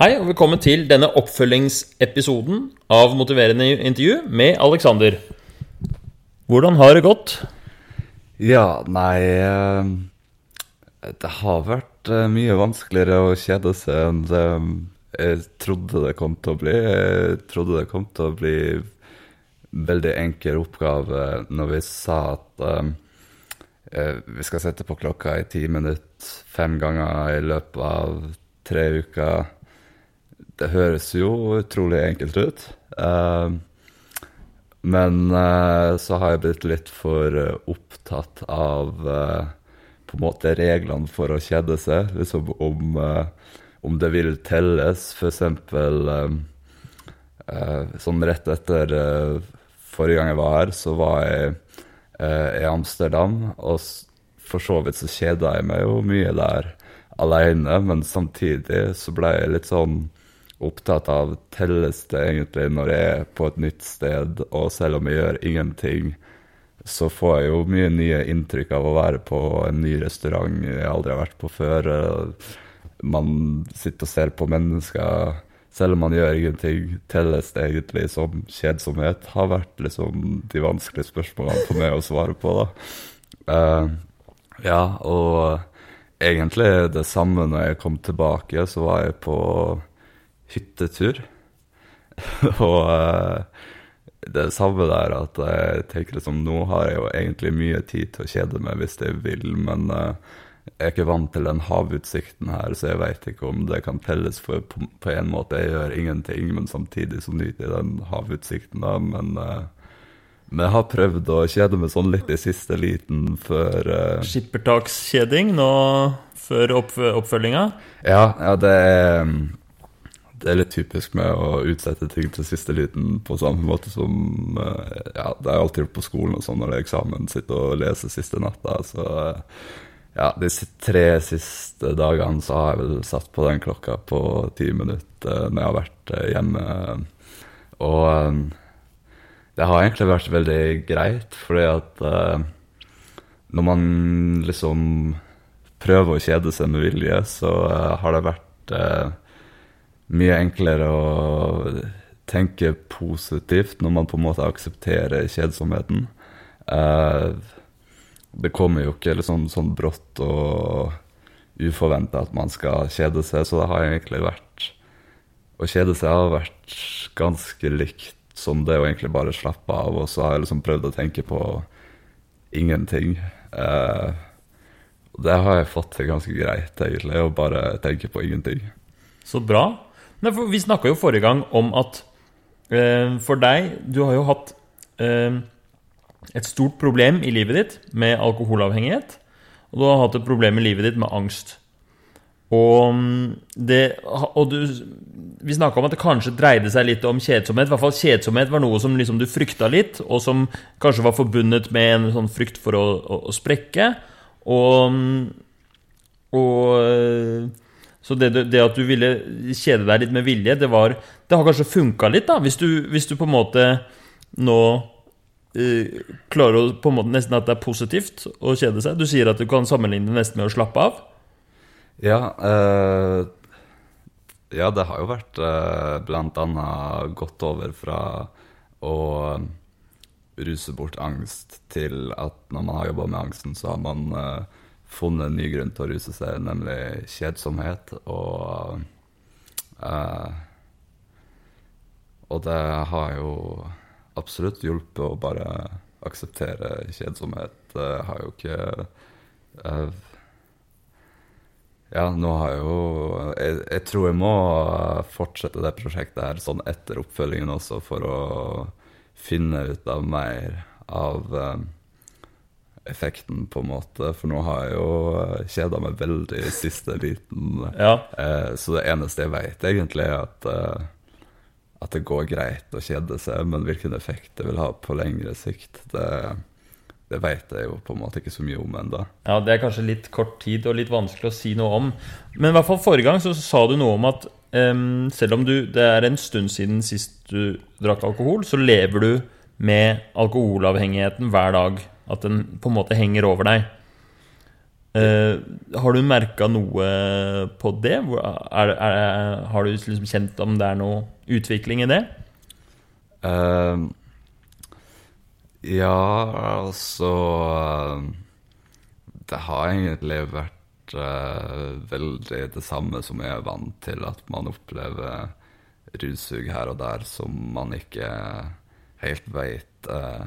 Hei og velkommen til denne oppfølgingsepisoden av Motiverende intervju med Alexander. Hvordan har det gått? Ja, nei eh, Det har vært eh, mye vanskeligere å kjede seg enn det jeg trodde det kom til å bli. Jeg trodde det kom til å bli veldig enkel oppgave når vi sa at um, vi skal sette på klokka i ti minutter fem ganger i løpet av tre uker. Det høres jo utrolig enkelt ut. Uh, men uh, så har jeg blitt litt for uh, opptatt av på en måte reglene for å kjede seg. Liksom om om det vil telles, f.eks. Uh, sånn rett etter forrige gang jeg var her, så var jeg i Amsterdam. Og for så vidt så kjeda jeg meg jo mye der alene, men samtidig så ble jeg litt sånn opptatt av telles det egentlig når jeg er på et nytt sted, og selv om jeg gjør ingenting, så får jeg jo mye nye inntrykk av å være på en ny restaurant jeg aldri har vært på før. Man sitter og ser på mennesker Selv om man gjør ingenting, telles det egentlig som kjedsomhet? Har vært liksom de vanskelige spørsmålene for meg å svare på, da. Uh, ja, og egentlig det samme når jeg kom tilbake, så var jeg på hyttetur. og uh, det samme der at jeg tenker liksom Nå har jeg jo egentlig mye tid til å kjede meg hvis jeg vil, men uh, jeg er ikke vant til den havutsikten her, så jeg veit ikke om det kan telles for på, på, en måte. Jeg gjør ingenting, men samtidig så nyter jeg den havutsikten, da. Men, uh, men jeg har prøvd å kjede meg sånn litt i siste liten før uh, Skippertakskjeding nå før opp, oppfølginga? Ja, ja, det er det er litt typisk med å utsette ting til siste liten på samme måte som uh, ja, det jeg alltid gjort på skolen og sånn når det er eksamen. Sitte og lese siste natta. Så ja, de tre siste dagene så har jeg vel satt på den klokka på ti minutter når jeg har vært eh, hjemme. Og eh, det har egentlig vært veldig greit, fordi at når man liksom prøver å kjede seg med vilje, så har det vært mye enklere å tenke positivt når man på en måte aksepterer kjedsomheten. Uh, det kommer jo ikke liksom sånn brått og uforventa at man skal kjede seg, så det har egentlig vært Å kjede seg har vært ganske likt som det å egentlig bare slappe av, og så har jeg liksom prøvd å tenke på ingenting. Uh, det har jeg fått til ganske greit, egentlig, å bare tenke på ingenting. Så bra. Nei, vi snakka jo forrige gang om at eh, for deg Du har jo hatt eh, et stort problem i livet ditt med alkoholavhengighet. Og du har hatt et problem i livet ditt med angst. Og, det, og du, vi snakka om at det kanskje dreide seg litt om kjedsomhet. I hvert fall kjedsomhet var noe som liksom du frykta litt, og som kanskje var forbundet med en sånn frykt for å, å, å sprekke. Og, og Så det, det, at du ville kjede deg litt med vilje, det, var, det har kanskje funka litt, da. Hvis du, hvis du på en måte nå uh, klarer å på en måte nesten at det er positivt å kjede seg? Du sier at du kan sammenligne det nesten med å slappe av? Ja. Uh, ja, det har jo vært uh, blant annet gått over fra å ruse bort angst til at når man har jobba med angsten, så har man uh, funnet en ny grunn til å ruse seg, nemlig kjedsomhet. Og, uh, og det har jo absolutt hjulpet å bare akseptere kjedsomhet. Det har jo ikke uh, Ja, nå har jeg jo jeg, jeg, tror jeg må fortsette det prosjektet her sånn etter oppfølgingen også, for å finne ut av mer av uh, effekten, på en måte. For nå har jeg jo kjeda meg veldig i siste liten. Ja. Uh, så det eneste jeg veit, egentlig, er at at det går greit å kjede seg, men hvilken effekt det vil ha på lengre sikt, det, det vet jeg jo på en måte ikke så mye om ennå. Ja, det er kanskje litt kort tid og litt vanskelig å si noe om. Men i hvert fall forrige gang så sa du noe om at um, selv om du, det er en stund siden sist du drakk alkohol, så lever du med alkoholavhengigheten hver dag. At den på en måte henger over deg. Uh, har du merka noe på det? Er, Er, er, har du liksom kjent om det er noe utvikling i det? Uh, ja, altså eh, Det har egentlig vært uh, veldig det samme som jeg er vant til, at man opplever russug her og der som man ikke helt veit eh,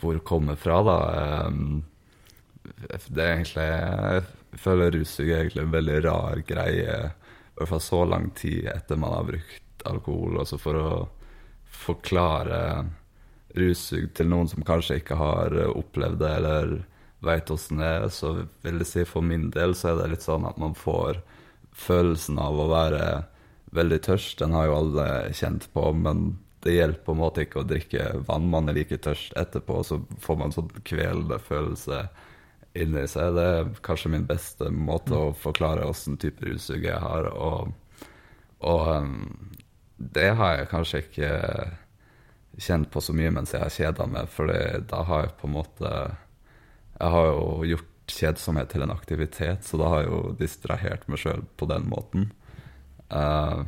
hvor kommer fra, da. Eh, det er egentlig Jeg føler russug er egentlig en veldig rar greie, i hvert fall så lang tid etter man har brukt alkohol. Altså for å forklare russug til noen som kanskje ikke har eh, opplevd det eller veit åssen det er, så vil jeg si for min del så er det litt sånn at man får følelsen av å være veldig tørst. Den har jo alle kjent på, men det hjelper på en måte ikke å drikke vann. Man er like tørst etterpå, så får man sånn kvelende følelse inni seg. Det er kanskje min beste måte å forklare åssen type russug jeg har. Og, og um, det har jeg kanskje ikke kjent på så mye mens jeg har kjeda meg, for da har jeg på en måte Jeg har jo gjort kjedsomhet til en aktivitet, så da har jeg jo distrahert meg sjøl på den måten. Eh,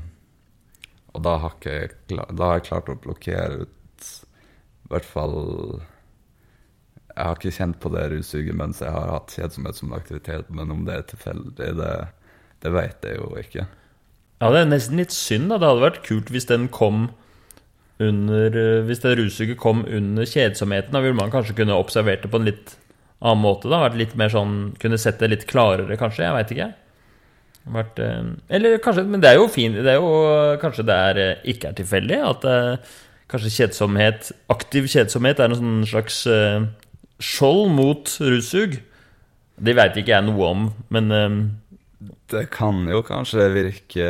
og da har, jeg da har jeg klart å blokkere ut i hvert fall Jeg har ikke kjent på det russuget mens jeg har hatt kjedsomhet som aktivitet, men om det er tilfeldig, det, det vet jeg jo ikke. Ja, det er nesten litt synd, da. Det hadde vært kult hvis den kom under eh, Hvis det russuget kom under kjedsomheten. Da ville man kanskje kunne observert det på en litt annen måte. da Vært litt mer sånn Kunne sett det litt klarere, kanskje. Jeg veit ikke. Vært, eh, eller kanskje Men det er jo fint Det er jo Kanskje det er, eh, ikke er tilfeldig at eh, kanskje kjedsomhet Aktiv kjedsomhet er en sånn slags skjold mot russug. Det veit ikke jeg noe om, men Det kan jo kanskje virke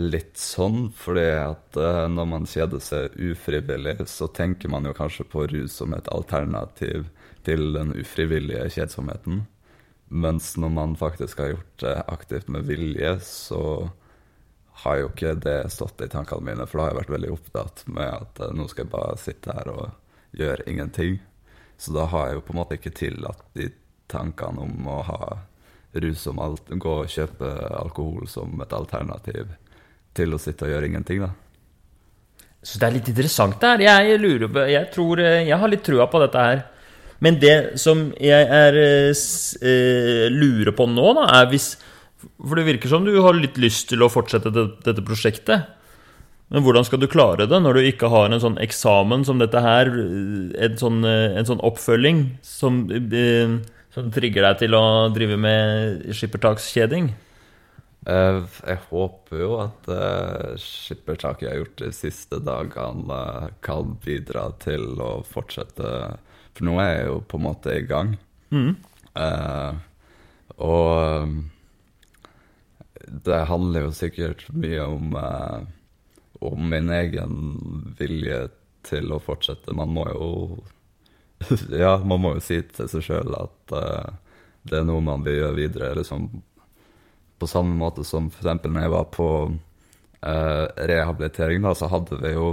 litt sånn, fordi at når man kjeder seg ufrivillig, så tenker man jo kanskje på rus som et alternativ til den ufrivillige kjedsomheten. Mens når man faktisk har gjort det aktivt med vilje, så har jo ikke det stått i tankene mine, for da har jeg vært veldig opptatt med at eh, nå skal jeg bare sitte her og gjøre ingenting. Så da har jeg jo på en måte ikke tillatt de tankene om å ha rus som alt, gå og kjøpe alkohol som et alternativ til å sitte og gjøre ingenting, da. Så det er litt interessant det her. Jeg lurer på Jeg tror eh, Jeg har litt trua på dette her. Men det som jeg er eh, eh, lurer på nå, da, er hvis For det virker som du har litt lyst til å fortsette det, dette prosjektet. Men hvordan skal du klare det når du ikke har en sånn eksamen som dette her? eh, En sånn, eh, en sånn oppfølging som, eh, som trigger deg til å drive med skippertakskjeding? Jeg håper jo at skippertaket jeg har gjort de siste dagene, kan bidra til å fortsette For nå er jeg jo på en måte i gang. Eh, og det handler jo sikkert mye om, uh, om min egen vilje til å fortsette. Man må jo Ja, man må jo si til seg sjøl at uh, det er noe man vil gjøre videre. Liksom på samme måte som f.eks. når jeg var på eh, rehabilitering, da, så hadde vi jo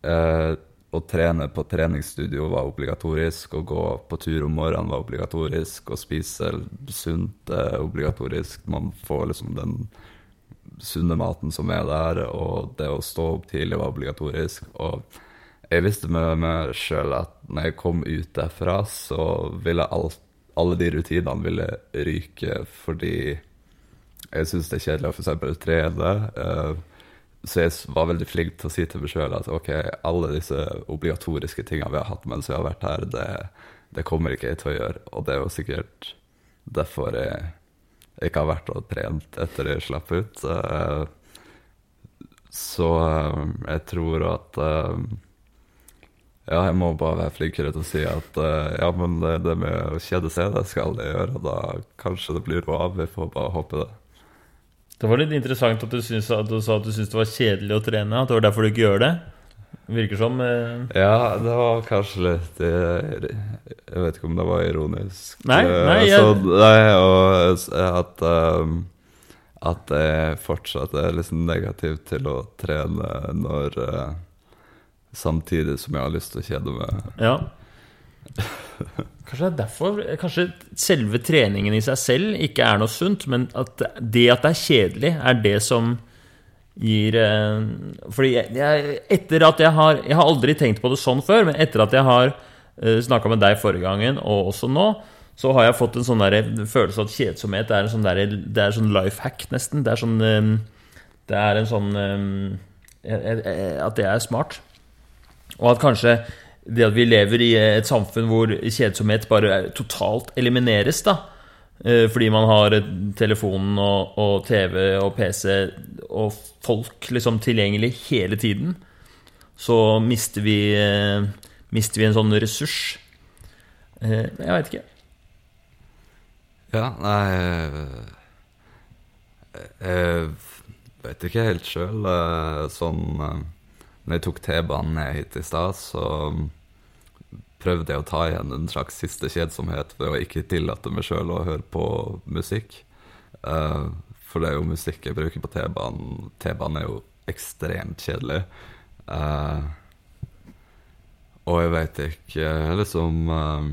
eh, Å trene på treningsstudio var obligatorisk, å gå på tur om morgenen var obligatorisk, å spise sunt er obligatorisk. Man får liksom den sunne maten som er der, og det å stå opp tidlig var obligatorisk. Og jeg visste med meg sjøl at når jeg kom ut derfra, så ville alt, alle de rutinene ville ryke fordi jeg syns det er kjedelig å f.eks. trene. eh, så jeg var veldig flink til å si til meg sjøl at ok, alle disse obligatoriske tingene vi har hatt mens vi har vært her, det, det kommer ikke jeg til å gjøre. Og det er jo sikkert derfor jeg ikke har vært og trent etter jeg slapp ut. eh, så eh, jeg tror at eh, Ja, jeg må bare være flinkere til å si at ja, men det, det med å kjede seg, det skal jeg gjøre. Og da kanskje det blir noe av. Vi får bare håpe det. Det var litt interessant at du, syns, at du sa at du syntes det var kjedelig å trene. At det var derfor du ikke gjør det. Virker som eh, Ja, det var kanskje litt eh, Jeg vet ikke om det var ironisk. Nei, Eh, nei, jeg- så, nei og at um, At jeg fortsatt er liksom negativ til å trene når uh, Samtidig som jeg har lyst til å kjede meg. Ja. Kanskje det er derfor Kanskje selve treningen i seg selv ikke er noe sunt, men at det at det er kjedelig, er det som gir eh, Fordi jeg, jeg, etter at jeg har Jeg har aldri tenkt på det sånn før, men etter at jeg har uh, snakka med deg forrige gangen, og også nå, så har jeg fått en sånn der, følelse av at kjedsomhet er en sånn der, det er sånn life hack, nesten. Det er sånn Det er en sånn At det er smart. Og at kanskje det at vi lever i et samfunn hvor kjedsomhet bare totalt elimineres, da. Eh, fordi man har telefonen og, og, TV og PC og folk liksom tilgjengelig hele tiden. Så mister vi, eh, mister vi en sånn ressurs. Eh, jeg veit ikke. Ja, nei Jeg vet ikke helt sjøl. Sånn Når jeg tok T-banen ned hit i stad, så prøvde jeg å ta igjen en slags siste kjedsomhet ved å ikke tillate meg sjøl å høre på musikk. Uh, for det er jo musikk jeg bruker på T-banen. T-banen er jo ekstremt kjedelig. Uh, og jeg veit ikke liksom uh,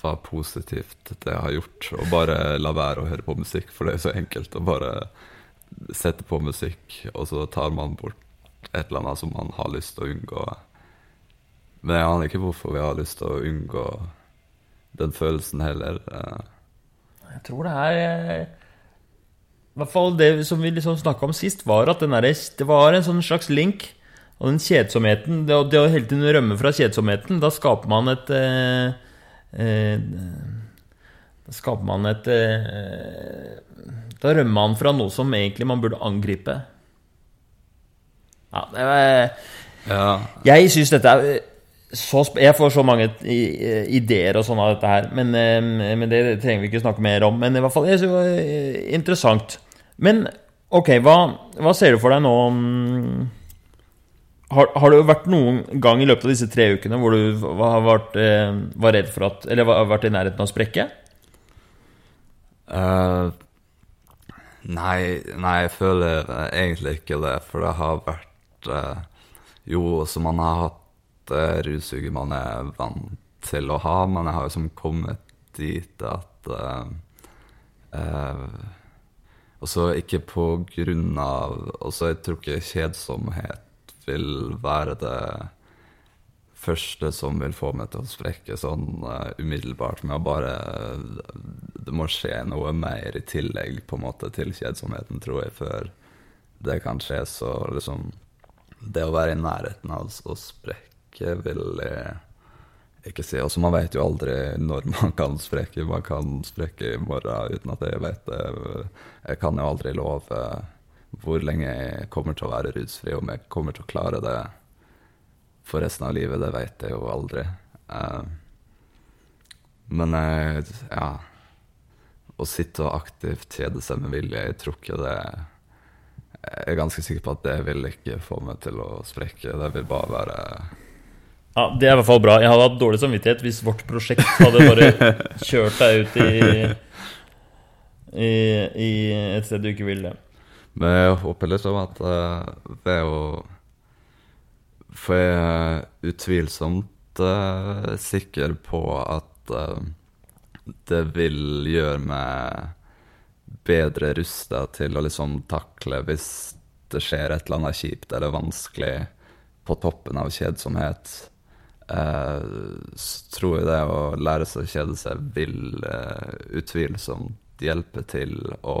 hva positivt det har gjort å bare la være å høre på musikk, for det er så enkelt å bare sette på musikk, og så tar man bort et eller annet som man har lyst til å unngå. Men jeg aner ikke hvorfor vi har lyst til å unngå den følelsen heller. Eh. Jeg tror det er eh, I hvert fall det som vi liksom snakka om sist, var at der, det var en sånn slags link. Og den kjedsomheten, det, det å hele tiden rømme fra kjedsomheten, da skaper man et eh, eh, Da skaper man et eh, Da rømmer man fra noe som egentlig man burde angripe. Ja, det var, ja. Jeg syns dette er så, jeg får så mange ideer og sånn av dette her, men, eh, men, det trenger vi ikke snakke mer om. Men i hvert fall jeg synes det var eh, interessant. Men ok, hva, hva ser du for deg nå har, har, det vært noen gang i løpet av disse tre ukene hvor du har vært, eh, var redd for at Eller har vært i nærheten av å sprekke? Uh, nei, nei, jeg føler egentlig ikke det. For det har vært uh, Jo, som man har hatt det russuget man er vant til å ha, men jeg har liksom kommet dit at uh, uh, Også ikke på grunn av også Jeg tror ikke kjedsomhet vil være det første som vil få meg til å sprekke sånn uh, umiddelbart, med å bare Det må skje noe mer i tillegg på en måte til kjedsomheten, tror jeg, før det kan skje. Så liksom Det å være i nærheten av å sprekke sprekke vil jeg ikke si. Også man vet jo aldri når man kan sprekke. Man kan sprekke i morgen uten at jeg vet det. Jeg kan jo aldri love hvor lenge jeg kommer til å være rusfri, om jeg kommer til å klare det for resten av livet. Det vet jeg jo aldri. Eh, men ja Å sitte og aktivt kjede seg med vilje, jeg tror ikke det Jeg er ganske sikker på at det vil ikke få meg til å sprekke. Det vil bare være ja, Det er i hvert fall bra. Jeg hadde hatt dårlig samvittighet hvis vårt prosjekt hadde bare kjørt deg ut i, i, i et sted du ikke ville. Men jeg håper liksom at det er å For jeg er utvilsomt uh, sikker på at uh, det vil gjøre meg bedre rusta til å liksom takle hvis det skjer et eller annet kjipt eller vanskelig på toppen av kjedsomhet eh, tror jeg det å lære seg å kjede seg vil eh, utvilsomt hjelpe til å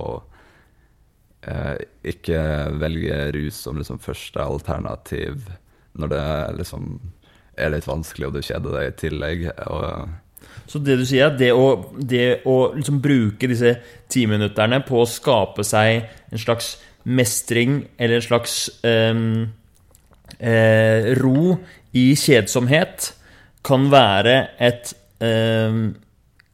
eh, ikke velge rus som liksom første alternativ når det liksom er litt vanskelig og du kjeder deg i tillegg. så det du sier, er det å, det å liksom bruke disse timinutterne på å skape seg en slags mestring eller en slags um, eh, ro i kjedsomhet kan være et eh,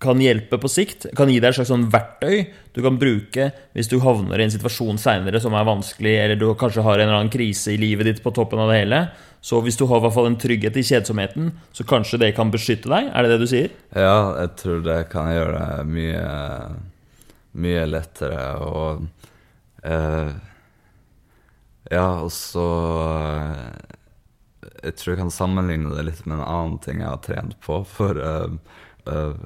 Kan hjelpe på sikt. Kan gi deg et slags sånn verktøy du kan bruke hvis du havner i en situasjon seinere som er vanskelig, eller du kanskje har en eller annen krise i livet ditt på toppen av det hele. Så hvis du har i hvert fall en trygghet i kjedsomheten, så kanskje det kan beskytte deg? Er det det du sier? Ja, jeg tror det kan gjøre det mye, mye lettere. Og eh, Ja, og så jeg tror jeg kan sammenligne det litt med en annen ting jeg har trent på. For uh, uh,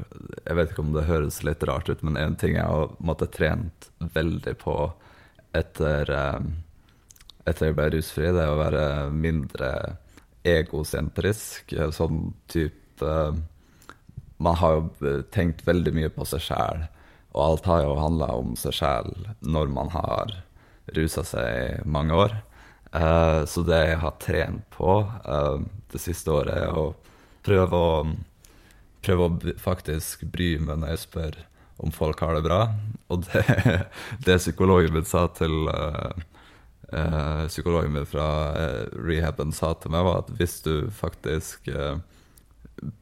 jeg vet ikke om det høres litt rart ut, men en ting jeg har måttet trent veldig på etter, uh, etter jeg ble rusfri, det er å være mindre egosentrisk. Sånn type Man har jo tenkt veldig mye på seg sjæl, og alt har jo handla om seg sjæl når man har rusa seg i mange år. Eh, så det jeg har trent på uh, det siste året, er å prøve å prøve å faktisk bry meg når jeg spør om folk har det bra. Og det, det psykologen min sa til uh, uh, Psykologen min fra uh, rehaben sa til meg, var at hvis du faktisk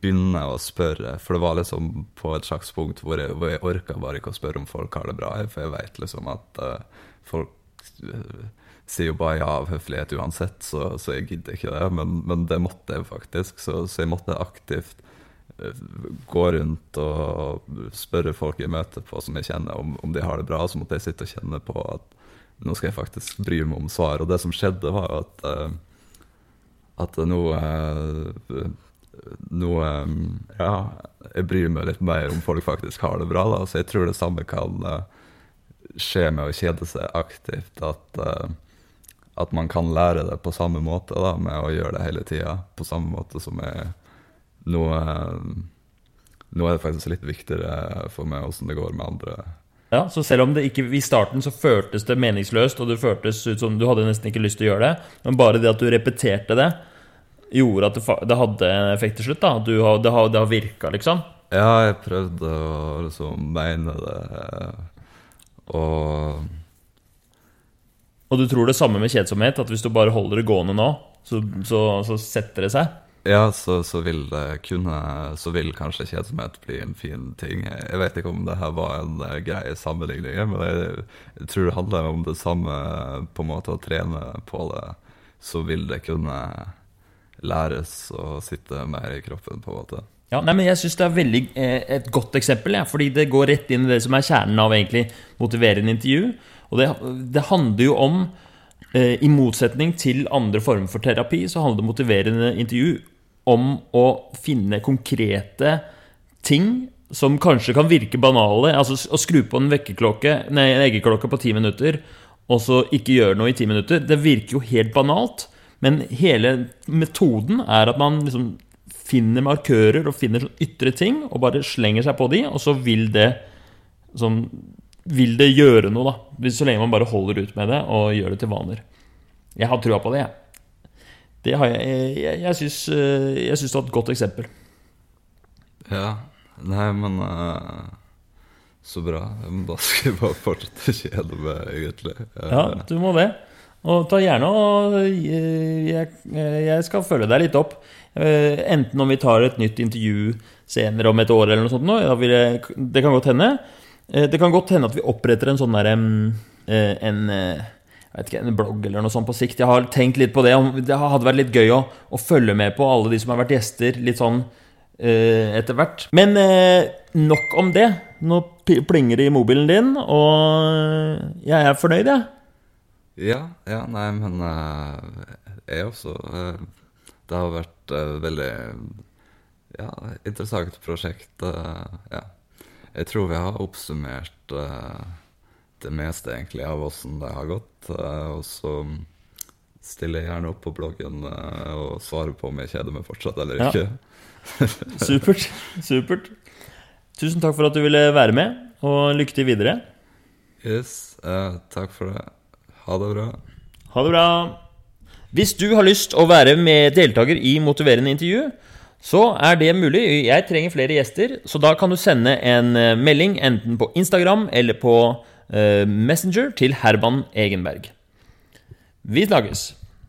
begynner å spørre For det var liksom på et slags punkt hvor jeg, hvor jeg orka bare ikke å spørre om folk har det bra. For jeg vet liksom at folk sier jo bare ja av høflighet uansett, så, så, jeg gidder ikke det. Men, men det måtte jeg faktisk, så, så, jeg måtte aktivt eh, gå rundt og spørre folk jeg møter på som jeg kjenner, om, om de har det bra. Så måtte jeg sitte og kjenne på at nå skal jeg faktisk bry meg om svar. Og det som skjedde, var at, uh, at nå uh, nå Ja, jeg bryr meg litt mer om folk faktisk har det bra. Da. Så jeg tror det samme kan skje med å kjede seg aktivt. At at man kan lære det på samme måte, da, med å gjøre det hele tida. På samme måte som jeg nå, nå er det faktisk litt viktigere for meg åssen det går med andre. Ja, Så selv om det ikke i starten så føltes det meningsløst, og det føltes ut som du hadde nesten ikke lyst til å gjøre det, men bare det at du repeterte det, gjorde at det, det hadde en effekt til slutt? da, du, det, har, det har virka, liksom? Ja, jeg prøvde å liksom mene det, og og du tror det samme med kjedsomhet? At hvis du bare holder det gående nå, så, så, så setter det seg? Ja, så, så, vil det kunne Så vil kanskje kjedsomhet bli en fin ting. Jeg vet ikke om det her var en uh, grei sammenligning, men jeg, jeg, tror det handler om det samme på en måte å trene på det. Så vil det kunne læres å sitte mer i kroppen, på en måte. Ja, nei, men Jeg syns det er veldig, eh, et godt eksempel, ja, fordi det går rett inn i det som er kjernen av egentlig motiverende intervju. Og det, det handler jo om eh, I motsetning til andre former for terapi, så handler det motiverende intervju om å finne konkrete ting som kanskje kan virke banale. Altså å skru på en vekkerklokke, nei, en eggeklokke på ti minutter, og så ikke gjøre noe i ti minutter. Det virker jo helt banalt, men hele metoden er at man liksom finner markører og finner ytre ting, og bare slenger seg på de, og så vil det sånn vil det gjøre noe, da. Så lenge man bare holder ut med det og gjør det til vaner. Jeg har trua på det, jeg. Det har jeg Jeg, jeg syns jeg syns det var et godt eksempel. Ja. Nei, men uh, Så bra. Da skal jeg bare fortsette å kjede meg, egentlig. Ja, du må det. Og ta gjerne og eh, jeg, jeg skal følge deg litt opp. Enten om vi tar et nytt intervju senere om et år eller noe sånt. Nå, det kan godt hende. Eh, det kan godt hende at vi oppretter en sånn derre eh, en, eh, ikke, en blogg eller noe sånt på sikt. Jeg har tenkt litt på det. Det hadde vært litt gøy å, å følge med på alle de som har vært gjester, litt sånn etter hvert. Men nok om det. Nå plinger det i mobilen din, og jeg er fornøyd, jeg. Ja, ja, nei, men jeg også. Det har vært veldig ja, interessant prosjekt. ja jeg tror vi har oppsummert uh, det meste egentlig av åssen det har gått. Uh, og så stiller jeg gjerne opp på bloggen uh, og svarer på om jeg kjeder meg fortsatt eller ikke. Ja. supert. Supert. Tusen takk for at du ville være med, og lykke til videre. Yes, takk for det. Ha det bra. Ha det bra. Hvis du har lyst å være med deltaker i motiverende intervju, så er det mulig. Jeg trenger flere gjester, så da kan du sende en eh, melding enten på Instagram eller på eh, Messenger til Herman Egenberg. Vi snakkes!